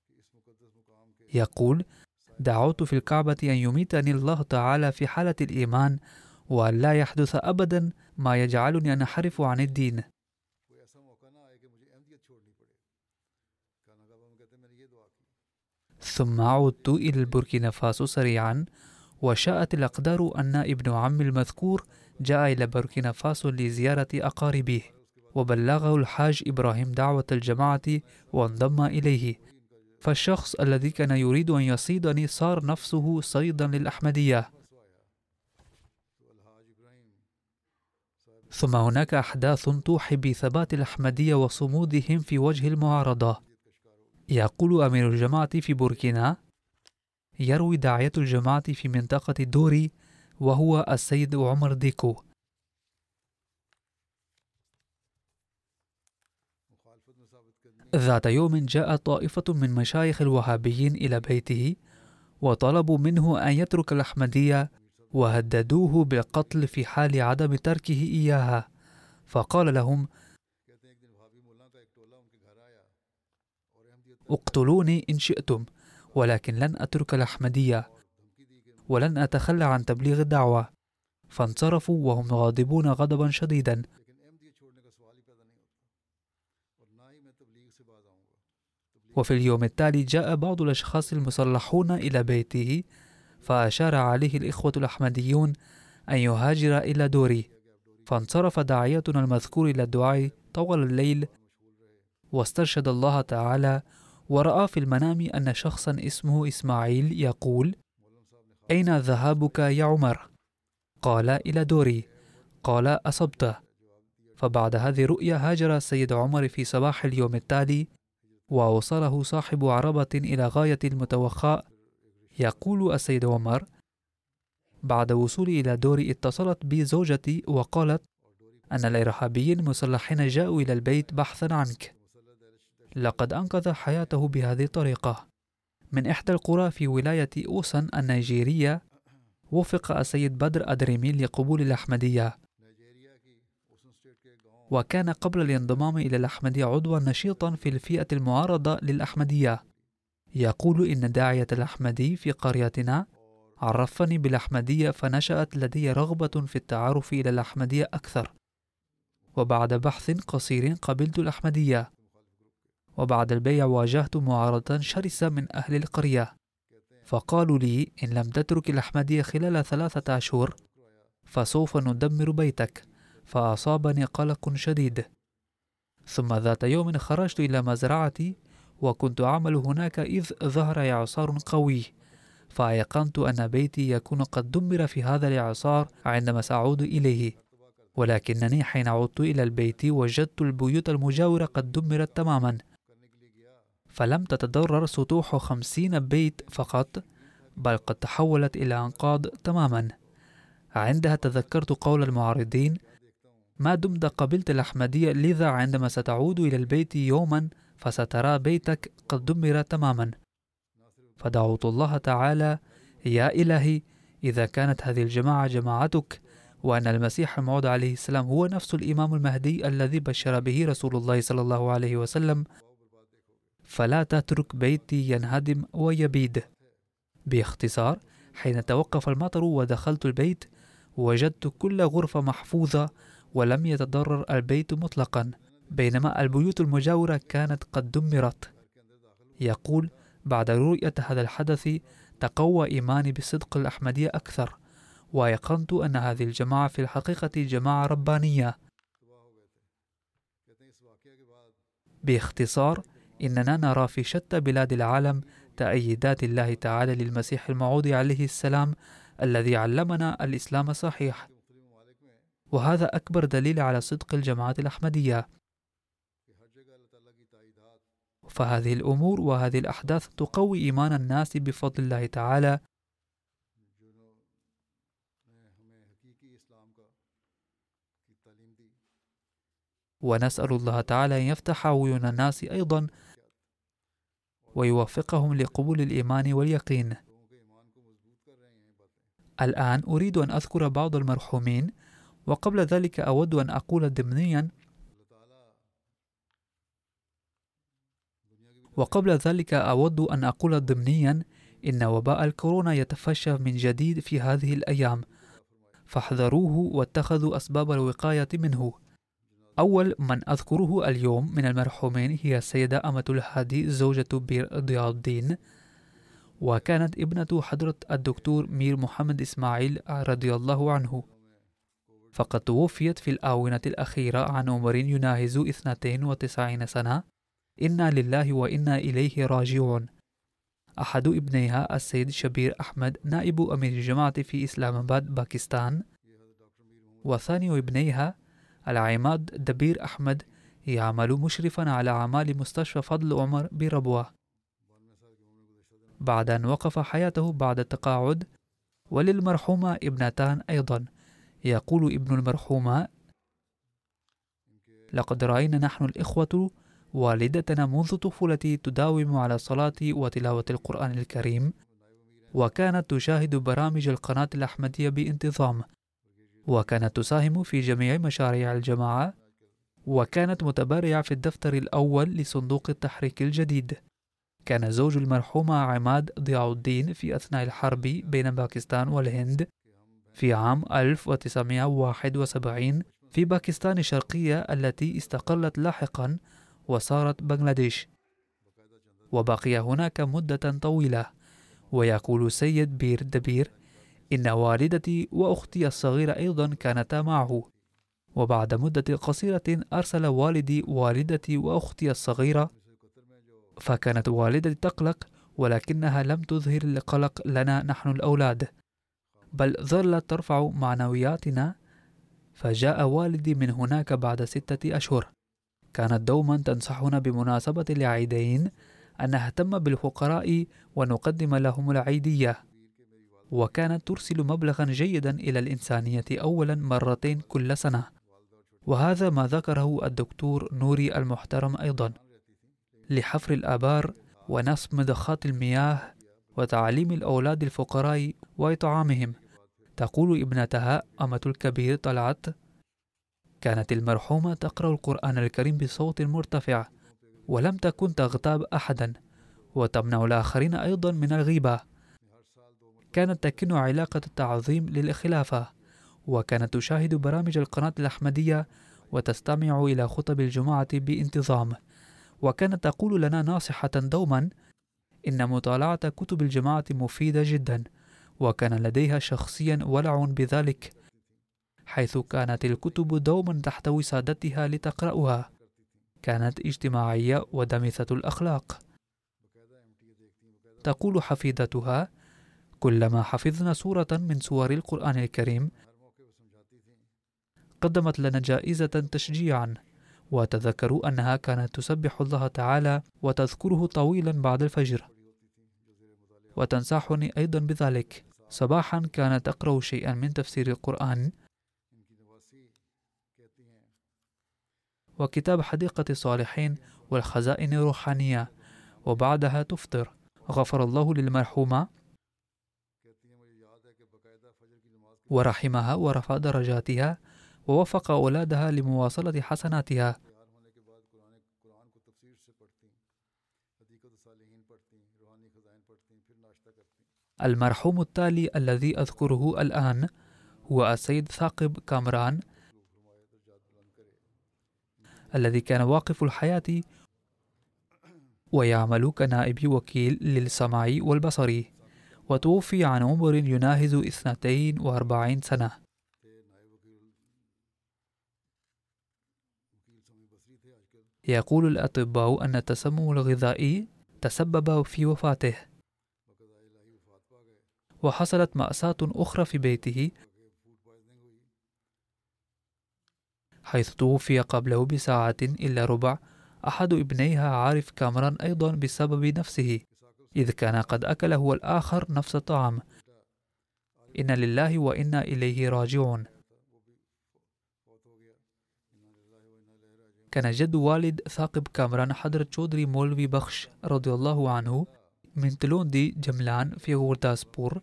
يقول دعوت في الكعبة أن يميتني الله تعالى في حالة الإيمان وأن لا يحدث أبدا ما يجعلني أنحرف عن الدين. ثم عدت إلى البوركينا فاسو سريعا وشاءت الأقدار أن ابن عمي المذكور جاء إلى بوركينا فاسو لزيارة أقاربه وبلغه الحاج إبراهيم دعوة الجماعة وانضم إليه. فالشخص الذي كان يريد أن يصيدني صار نفسه صيدا للأحمدية. ثم هناك أحداث توحي بثبات الأحمدية وصمودهم في وجه المعارضة. يقول أمير الجماعة في بوركينا يروي داعية الجماعة في منطقة دوري وهو السيد عمر ديكو. ذات يوم جاء طائفة من مشايخ الوهابيين إلى بيته وطلبوا منه أن يترك الأحمدية وهددوه بالقتل في حال عدم تركه إياها فقال لهم اقتلوني إن شئتم ولكن لن أترك الأحمدية ولن أتخلى عن تبليغ الدعوة. فانصرفوا وهم غاضبون غضبا شديدا. وفي اليوم التالي جاء بعض الأشخاص المسلحون إلى بيته فأشار عليه الإخوة الأحمديون أن يهاجر إلى دوري. فانصرف داعيتنا المذكور إلى الدعاء طول الليل واسترشد الله تعالى ورأى في المنام أن شخصا اسمه إسماعيل يقول أين ذهابك يا عمر؟ قال إلى دوري. قال أصبت. فبعد هذه الرؤيا هاجر السيد عمر في صباح اليوم التالي وأوصله صاحب عربة إلى غاية المتوخاء. يقول السيد عمر بعد وصولي إلى دوري اتصلت بي زوجتي وقالت أن الإرهابيين المسلحين جاءوا إلى البيت بحثا عنك. لقد أنقذ حياته بهذه الطريقة. من إحدى القرى في ولاية أوسن النيجيرية وفق السيد بدر أدريمي لقبول الأحمدية. وكان قبل الانضمام إلى الأحمدية عضوا نشيطا في الفئة المعارضة للأحمدية. يقول إن داعية الأحمدي في قريتنا عرفني بالأحمدية فنشأت لدي رغبة في التعرف إلى الأحمدية أكثر. وبعد بحث قصير قبلت الأحمدية. وبعد البيع واجهت معارضة شرسة من أهل القرية. فقالوا لي إن لم تترك الأحمدية خلال ثلاثة أشهر فسوف ندمر بيتك. فأصابني قلق شديد. ثم ذات يوم خرجت إلى مزرعتي وكنت أعمل هناك إذ ظهر إعصار قوي. فأيقنت أن بيتي يكون قد دمر في هذا الإعصار عندما سأعود إليه. ولكنني حين عدت إلى البيت وجدت البيوت المجاورة قد دمرت تماما. فلم تتضرر سطوح خمسين بيت فقط بل قد تحولت إلى أنقاض تماما. عندها تذكرت قول المعارضين ما دمت قبلت الأحمدية لذا عندما ستعود إلى البيت يوما فسترى بيتك قد دمر تماما. فدعوت الله تعالى يا إلهي إذا كانت هذه الجماعة جماعتك وأن المسيح الموعود عليه السلام هو نفس الإمام المهدي الذي بشر به رسول الله صلى الله عليه وسلم فلا تترك بيتي ينهدم ويبيد. باختصار حين توقف المطر ودخلت البيت وجدت كل غرفة محفوظة ولم يتضرر البيت مطلقا بينما البيوت المجاورة كانت قد دمرت. يقول بعد رؤية هذا الحدث تقوى إيماني بصدق الأحمدية أكثر وأيقنت أن هذه الجماعة في الحقيقة جماعة ربانية. باختصار إننا نرى في شتى بلاد العالم تأييدات الله تعالى للمسيح الموعود عليه السلام الذي علمنا الإسلام الصحيح وهذا أكبر دليل على صدق الجماعات الأحمدية. فهذه الأمور وهذه الأحداث تقوي إيمان الناس بفضل الله تعالى. ونسأل الله تعالى أن يفتح عيون الناس أيضا ويوفقهم لقبول الإيمان واليقين. الآن أريد أن أذكر بعض المرحومين وقبل ذلك أود أن أقول ضمنيا وقبل ذلك أود أن أقول ضمنيا إن وباء الكورونا يتفشى من جديد في هذه الأيام. فاحذروه واتخذوا أسباب الوقاية منه. أول من أذكره اليوم من المرحومين هي السيدة أمة الهادي زوجة بير ضياء الدين وكانت ابنة حضرة الدكتور مير محمد إسماعيل رضي الله عنه. فقد توفيت في الآونة الأخيرة عن عمر يناهز 92 سنة. إنا لله وإنا إليه راجعون. أحد ابنيها السيد شبير أحمد نائب أمير الجماعة في إسلام آباد باكستان. وثاني ابنيها العماد دبير أحمد يعمل مشرفا على أعمال مستشفى فضل عمر بربوة. بعد أن وقف حياته بعد التقاعد وللمرحومة ابنتان أيضا. يقول ابن المرحومة لقد رأينا نحن الإخوة والدتنا منذ طفولتي تداوم على الصلاة وتلاوة القرآن الكريم وكانت تشاهد برامج القناة الأحمدية بانتظام. وكانت تساهم في جميع مشاريع الجماعة وكانت متبرعة في الدفتر الأول لصندوق التحريك الجديد. كان زوج المرحومة عماد ضياء الدين في أثناء الحرب بين باكستان والهند في عام 1971 في باكستان الشرقية التي استقلت لاحقا وصارت بنغلاديش. وبقي هناك مدة طويلة ويقول سيد بير دبير إن والدتي وأختي الصغيرة أيضا كانتا معه. وبعد مدة قصيرة أرسل والدي والدتي وأختي الصغيرة فكانت والدتي تقلق ولكنها لم تظهر القلق لنا نحن الأولاد بل ظلت ترفع معنوياتنا. فجاء والدي من هناك بعد ستة أشهر. كانت دوما تنصحنا بمناسبة العيدين أن نهتم بالفقراء ونقدم لهم العيدية. وكانت ترسل مبلغا جيدا إلى الإنسانية أولا مرتين كل سنة. وهذا ما ذكره الدكتور نوري المحترم أيضا. لحفر الآبار ونصب مضخات المياه وتعليم الأولاد الفقراء وإطعامهم تقول ابنتها أمة الكبير طلعت كانت المرحومة تقرأ القرآن الكريم بصوت مرتفع ولم تكن تغتاب أحدا وتمنع الآخرين أيضا من الغيبة. كانت تكن علاقة التعظيم للخلافة وكانت تشاهد برامج القناة الأحمدية وتستمع إلى خطب الجمعة بانتظام. وكانت تقول لنا ناصحة دوما إن مطالعة كتب الجماعة مفيدة جدا وكان لديها شخصيا ولع بذلك حيث كانت الكتب دوما تحتوي سادتها لتقرأها. كانت اجتماعية ودمثة الأخلاق. تقول حفيدتها كلما حفظنا سورة من سور القرآن الكريم قدمت لنا جائزة تشجيعا وتذكروا أنها كانت تسبح الله تعالى وتذكره طويلا بعد الفجر. وتنصحني أيضا بذلك. صباحا كانت أقرأ شيئا من تفسير القرآن وكتاب حديقة الصالحين والخزائن الروحانية وبعدها تفطر. غفر الله للمرحومة. ورحمها ورفع درجاتها ووفق أولادها لمواصلة حسناتها. المرحوم التالي الذي أذكره الآن هو السيد ثاقب كامران الذي كان واقف الحياة ويعمل كنائب وكيل للسمع والبصر. وتوفي عن عمر يناهز اثنتين وأربعين سنة. يقول الأطباء أن التسمم الغذائي تسبب في وفاته. وحصلت مأساة أخرى في بيته حيث توفي قبله بساعة إلا ربع أحد ابنيها عارف كامران أيضا بسبب نفسه. إذ كان قد أكل هو الآخر نفس الطعام. إن لله وإنا إليه راجعون. كان جد والد ثاقب كامران حضرة چودري مولوي بخش رضي الله عنه من تلوندي جملان في غورداسبور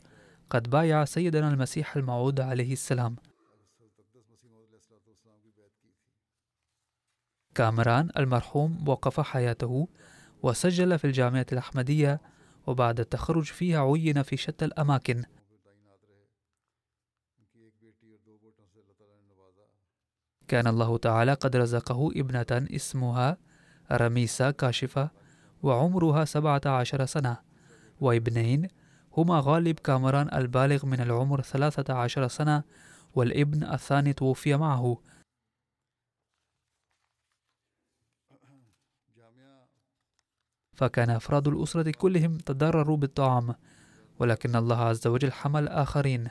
قد بايع سيدنا المسيح الموعود عليه السلام. كامران المرحوم وقف حياته وسجل في الجامعة الأحمدية وبعد التخرج فيها عين في شتى الأماكن. كان الله تعالى قد رزقه ابنة اسمها رميسة كاشفة وعمرها سبعة عشر سنة وابنين هما غالب كامران البالغ من العمر ثلاثة عشر سنة والابن الثاني توفي معه. فكان أفراد الأسرة كلهم تضرروا بالطعام ولكن الله عز وجل حمل آخرين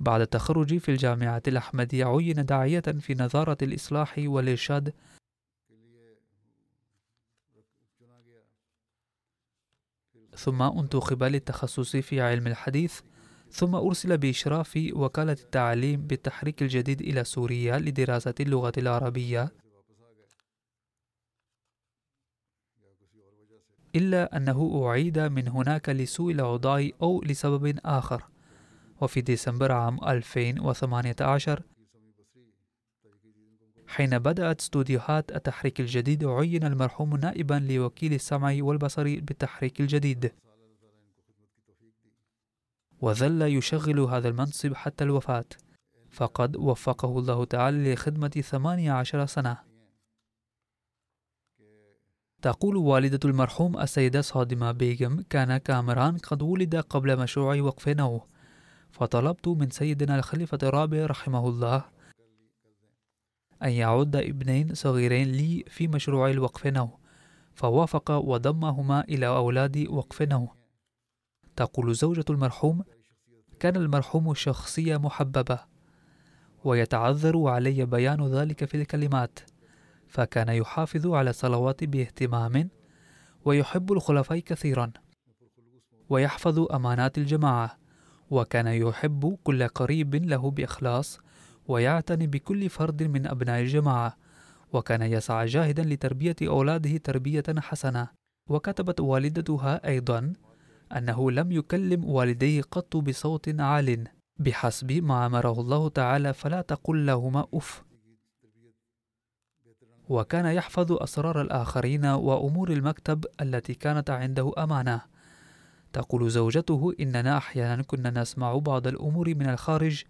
بعد تخرجي في الجامعة الأحمدية عين داعية في نظارة الإصلاح والإرشاد. ثم انتخب للتخصص في علم الحديث ثم أرسل بإشراف وكالة التعليم بالتحريك الجديد إلى سوريا لدراسة اللغة العربية. إلا أنه أعيد من هناك لسوء الأوضاع أو لسبب آخر. وفي ديسمبر عام 2018 حين بدأت استوديوهات التحريك الجديد عين المرحوم نائبا لوكيل السمع والبصر بالتحريك الجديد. وظل يشغل هذا المنصب حتى الوفاة. فقد وفقه الله تعالى لخدمة ثمانية عشر سنة. تقول والدة المرحوم السيدة صادمة بيغم كان كامران قد ولد قبل مشروع وقف نوه فطلبت من سيدنا الخليفة الرابع رحمه الله أن يعد ابنين صغيرين لي في مشروع الوقف نوه فوافق وضمهما إلى أولاد وقف نوه تقول زوجة المرحوم كان المرحوم شخصية محببة ويتعذر علي بيان ذلك في الكلمات. فكان يحافظ على الصلوات باهتمام ويحب الخلفاء كثيرا ويحفظ أمانات الجماعة وكان يحب كل قريب له بإخلاص ويعتني بكل فرد من أبناء الجماعة وكان يسعى جاهدا لتربية أولاده تربية حسنة. وكتبت والدتها أيضا أنه لم يكلم والديه قط بصوت عال بحسب ما أمره الله تعالى فلا تقل لهما أف. وكان يحفظ أسرار الآخرين وأمور المكتب التي كانت عنده أمانة. تقول زوجته إننا أحيانا كنا نسمع بعض الأمور من الخارج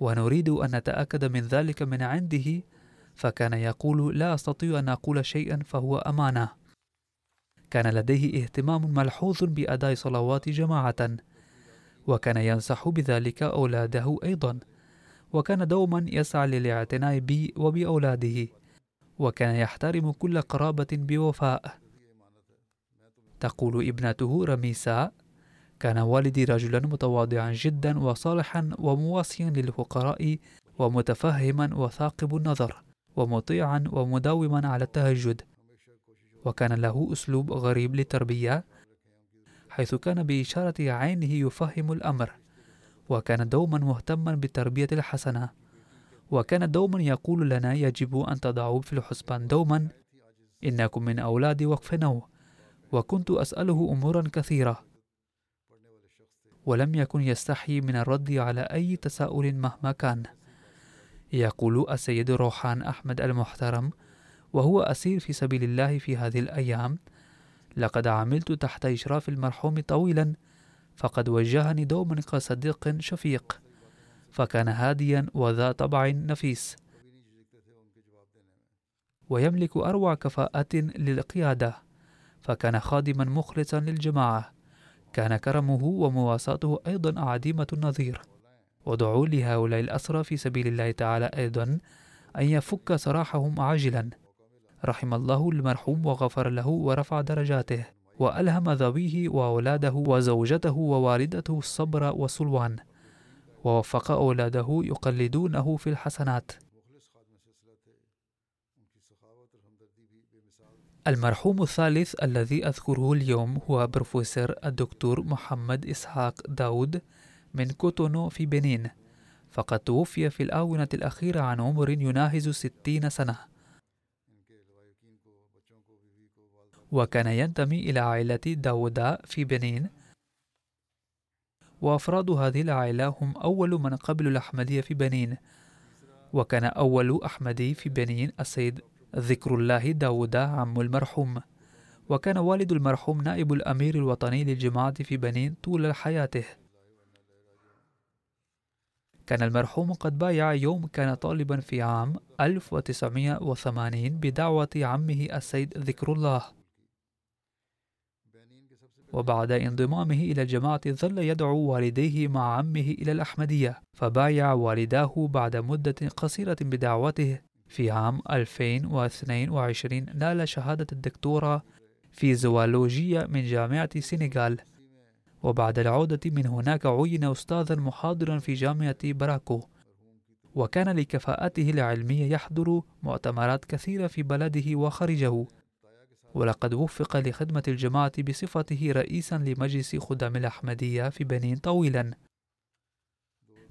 ونريد أن نتأكد من ذلك من عنده فكان يقول لا أستطيع أن أقول شيئا فهو أمانة كان لديه اهتمام ملحوظ بأداء صلوات جماعة وكان ينصح بذلك أولاده أيضا وكان دوما يسعى للاعتناء بي وبأولاده. وكان يحترم كل قرابة بوفاء. تقول ابنته رميسا كان والدي رجلا متواضعا جدا وصالحا ومواسيا للفقراء ومتفهما وثاقب النظر ومطيعا ومداوما على التهجد. وكان له أسلوب غريب للتربية حيث كان بإشارة عينه يفهم الأمر وكان دوما مهتما بالتربية الحسنة. وكان دوما يقول لنا يجب أن تضعوا في الحسبان دوما إنكم من أولاد وقف نو وكنت أسأله أمورا كثيرة. ولم يكن يستحي من الرد على أي تساؤل مهما كان. يقول السيد روحان أحمد المحترم وهو أسير في سبيل الله في هذه الأيام لقد عملت تحت إشراف المرحوم طويلا فقد وجهني دوما كصديق شفيق. فكان هاديا وذا طبع نفيس. ويملك أروع كفاءة للقيادة. فكان خادما مخلصا للجماعة. كان كرمه ومواساته أيضا عديمة النظير. ودعوا لهؤلاء الأسرى في سبيل الله تعالى أيضا أن يفك سراحهم عاجلا. رحم الله المرحوم وغفر له ورفع درجاته. وألهم ذويه وأولاده وزوجته ووالدته الصبر والسلوان. ووفق أولاده يقلدونه في الحسنات. المرحوم الثالث الذي أذكره اليوم هو بروفيسور الدكتور محمد إسحاق داود من كوتونو في بنين فقد توفي في الآونة الأخيرة عن عمر يناهز ستين سنة. وكان ينتمي إلى عائلة داودا في بنين وأفراد هذه العائلة هم أول من قبلوا الأحمدية في بنين وكان أول أحمدي في بنين السيد ذكر الله داود عم المرحوم وكان والد المرحوم نائب الأمير الوطني للجماعة في بنين طول حياته. كان المرحوم قد بايع يوم كان طالبا في عام 1980 بدعوة عمه السيد ذكر الله. وبعد انضمامه إلى الجماعة ظل يدعو والديه مع عمه إلى الأحمدية فبايع والداه بعد مدة قصيرة بدعوته. في عام 2022 نال شهادة الدكتوراه في زوالوجيا من جامعة سينيغال وبعد العودة من هناك عين أستاذا محاضرا في جامعة براكو. وكان لكفاءته العلمية يحضر مؤتمرات كثيرة في بلده وخارجه ولقد وفق لخدمة الجماعة بصفته رئيسا لمجلس خدام الأحمدية في بنين طويلا.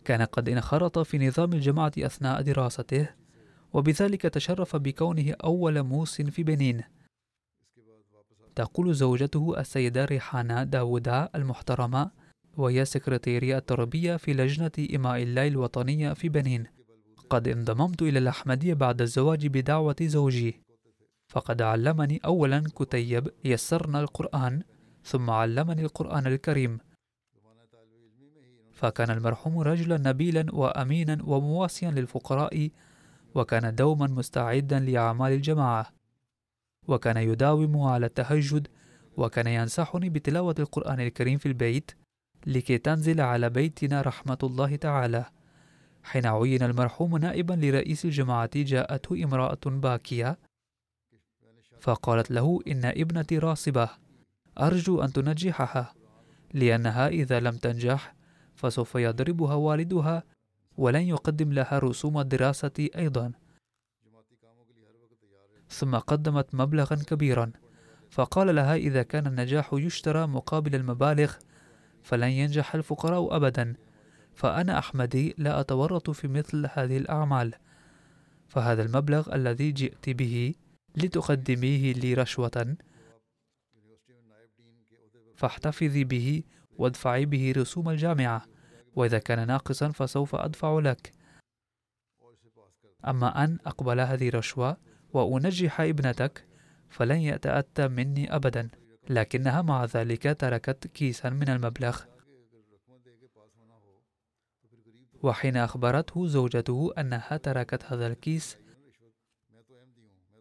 كان قد انخرط في نظام الجماعة أثناء دراسته وبذلك تشرف بكونه أول موس في بنين. تقول زوجته السيدة ريحانة داودا المحترمة وهي سكرتيرية التربية في لجنة إماء الله الوطنية في بنين. قد انضممت إلى الأحمدية بعد الزواج بدعوة زوجي. فقد علمني أولا كتيب يسرنا القرآن ثم علمني القرآن الكريم. فكان المرحوم رجلا نبيلا وأمينا ومواسيا للفقراء وكان دوما مستعدا لأعمال الجماعة. وكان يداوم على التهجد وكان ينصحني بتلاوة القرآن الكريم في البيت لكي تنزل على بيتنا رحمة الله تعالى. حين عين المرحوم نائبا لرئيس الجماعة جاءته امرأة باكية. فقالت له إن ابنتي راصبة أرجو أن تنجحها لأنها إذا لم تنجح فسوف يضربها والدها ولن يقدم لها رسوم الدراسة أيضا. ثم قدمت مبلغا كبيرا فقال لها إذا كان النجاح يشترى مقابل المبالغ فلن ينجح الفقراء أبدا فأنا أحمدي لا أتورط في مثل هذه الأعمال. فهذا المبلغ الذي جئت به لتقدميه لي رشوة فاحتفظي به وادفعي به رسوم الجامعة وإذا كان ناقصا فسوف أدفع لك. أما أن أقبل هذه الرشوة وأنجح ابنتك فلن يتأتى مني أبدا لكنها مع ذلك تركت كيسا من المبلغ. وحين أخبرته زوجته أنها تركت هذا الكيس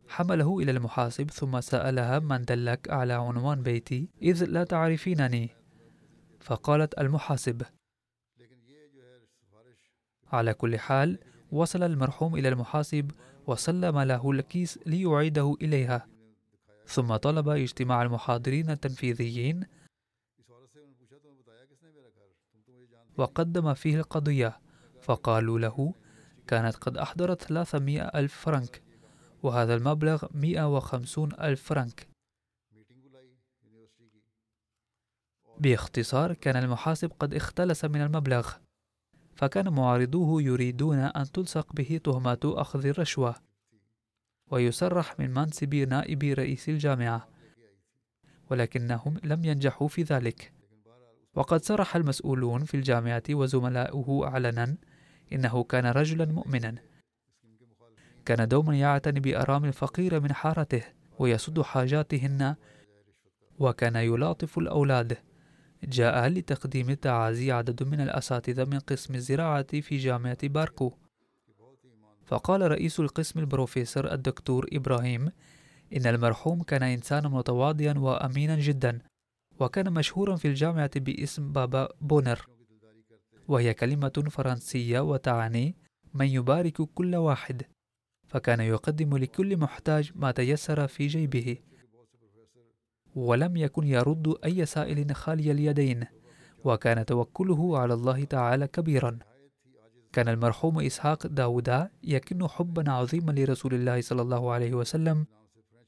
حمله إلى المحاسب ثم سألها من دلك على عنوان بيتي إذ لا تعرفينني. فقالت المحاسب على كل حال وصل المرحوم إلى المحاسب وسلم له الكيس ليعيده إليها. ثم طلب اجتماع المحاضرين التنفيذيين وقدم فيه القضية. فقالوا له كانت قد أحضرت 300 ألف فرنك. وهذا المبلغ 150 ألف فرنك. باختصار كان المحاسب قد اختلس من المبلغ فكان معارضوه يريدون أن تلصق به تهمة أخذ الرشوة ويسرح من منصب نائب رئيس الجامعة ولكنهم لم ينجحوا في ذلك. وقد صرح المسؤولون في الجامعة وزملاؤه علنا إنه كان رجلا مؤمنا. كان دوما يعتني بأرامل الفقيرة من حارته ويسد حاجاتهن وكان يلاطف الأولاد جاء لتقديم التعازي عدد من الأساتذة من قسم الزراعة في جامعة باركو. فقال رئيس القسم البروفيسور الدكتور إبراهيم إن المرحوم كان إنسانا متواضعا وأمينا جدا وكان مشهورا في الجامعة باسم بابا بونر. وهي كلمة فرنسية وتعني من يبارك كل واحد فكان يقدم لكل محتاج ما تيسر في جيبه ولم يكن يرد أي سائل خالي اليدين وكان توكله على الله تعالى كبيرا. كان المرحوم إسحاق داودا يكن حبا عظيما لرسول الله صلى الله عليه وسلم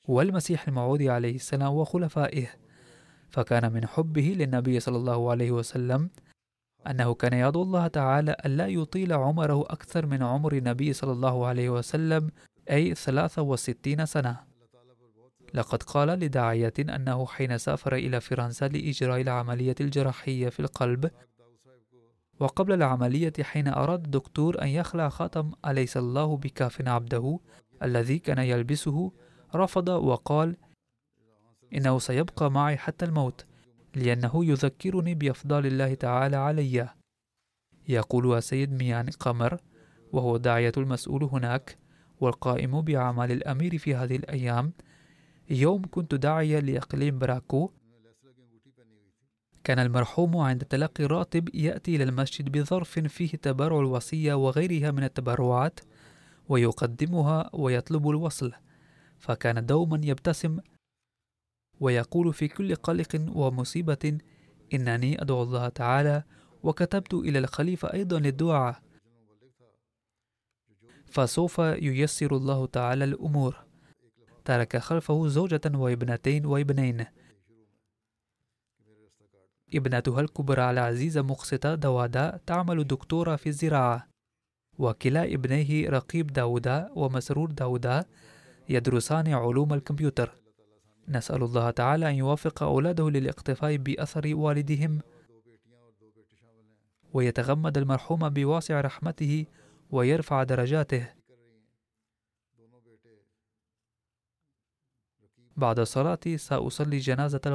والمسيح الموعود عليه السلام وخلفائه. فكان من حبه للنبي صلى الله عليه وسلم أنه كان يدعو الله تعالى ألا يطيل عمره أكثر من عمر النبي صلى الله عليه وسلم أي 63 سنة. لقد قال لداعية أنه حين سافر إلى فرنسا لإجراء العملية الجراحية في القلب وقبل العملية حين أراد الدكتور أن يخلع خاتم أليس الله بكاف عبده؟ الذي كان يلبسه رفض وقال إنه سيبقى معي حتى الموت. لأنه يذكرني بأفضال الله تعالى علي. يقول السيد ميان قمر وهو داعية المسؤول هناك والقائم بأعمال الأمير في هذه الأيام. يوم كنت داعية لإقليم براكو. كان المرحوم عند تلقي الراتب يأتي إلى المسجد بظرف فيه تبرع الوصية وغيرها من التبرعات ويقدمها ويطلب الوصل. فكان دوما يبتسم ويقول في كل قلق ومصيبة إنني أدعو الله تعالى وكتبت إلى الخليفة أيضا للدعاء. فسوف ييسر الله تعالى الأمور. ترك خلفه زوجة وابنتين وابنين. ابنتها الكبرى العزيزة مقسطة دوادا تعمل دكتورة في الزراعة. وكلا ابنيه رقيب داودا ومسرور داودا يدرسان علوم الكمبيوتر. نسأل الله تعالى أن يوفق أولاده للاقتفاء بأثر والدهم ويتغمد المرحوم بواسع رحمته ويرفع درجاته. بعد الصلاة سأصلي جنازة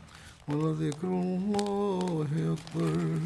ولذكر الله أكبر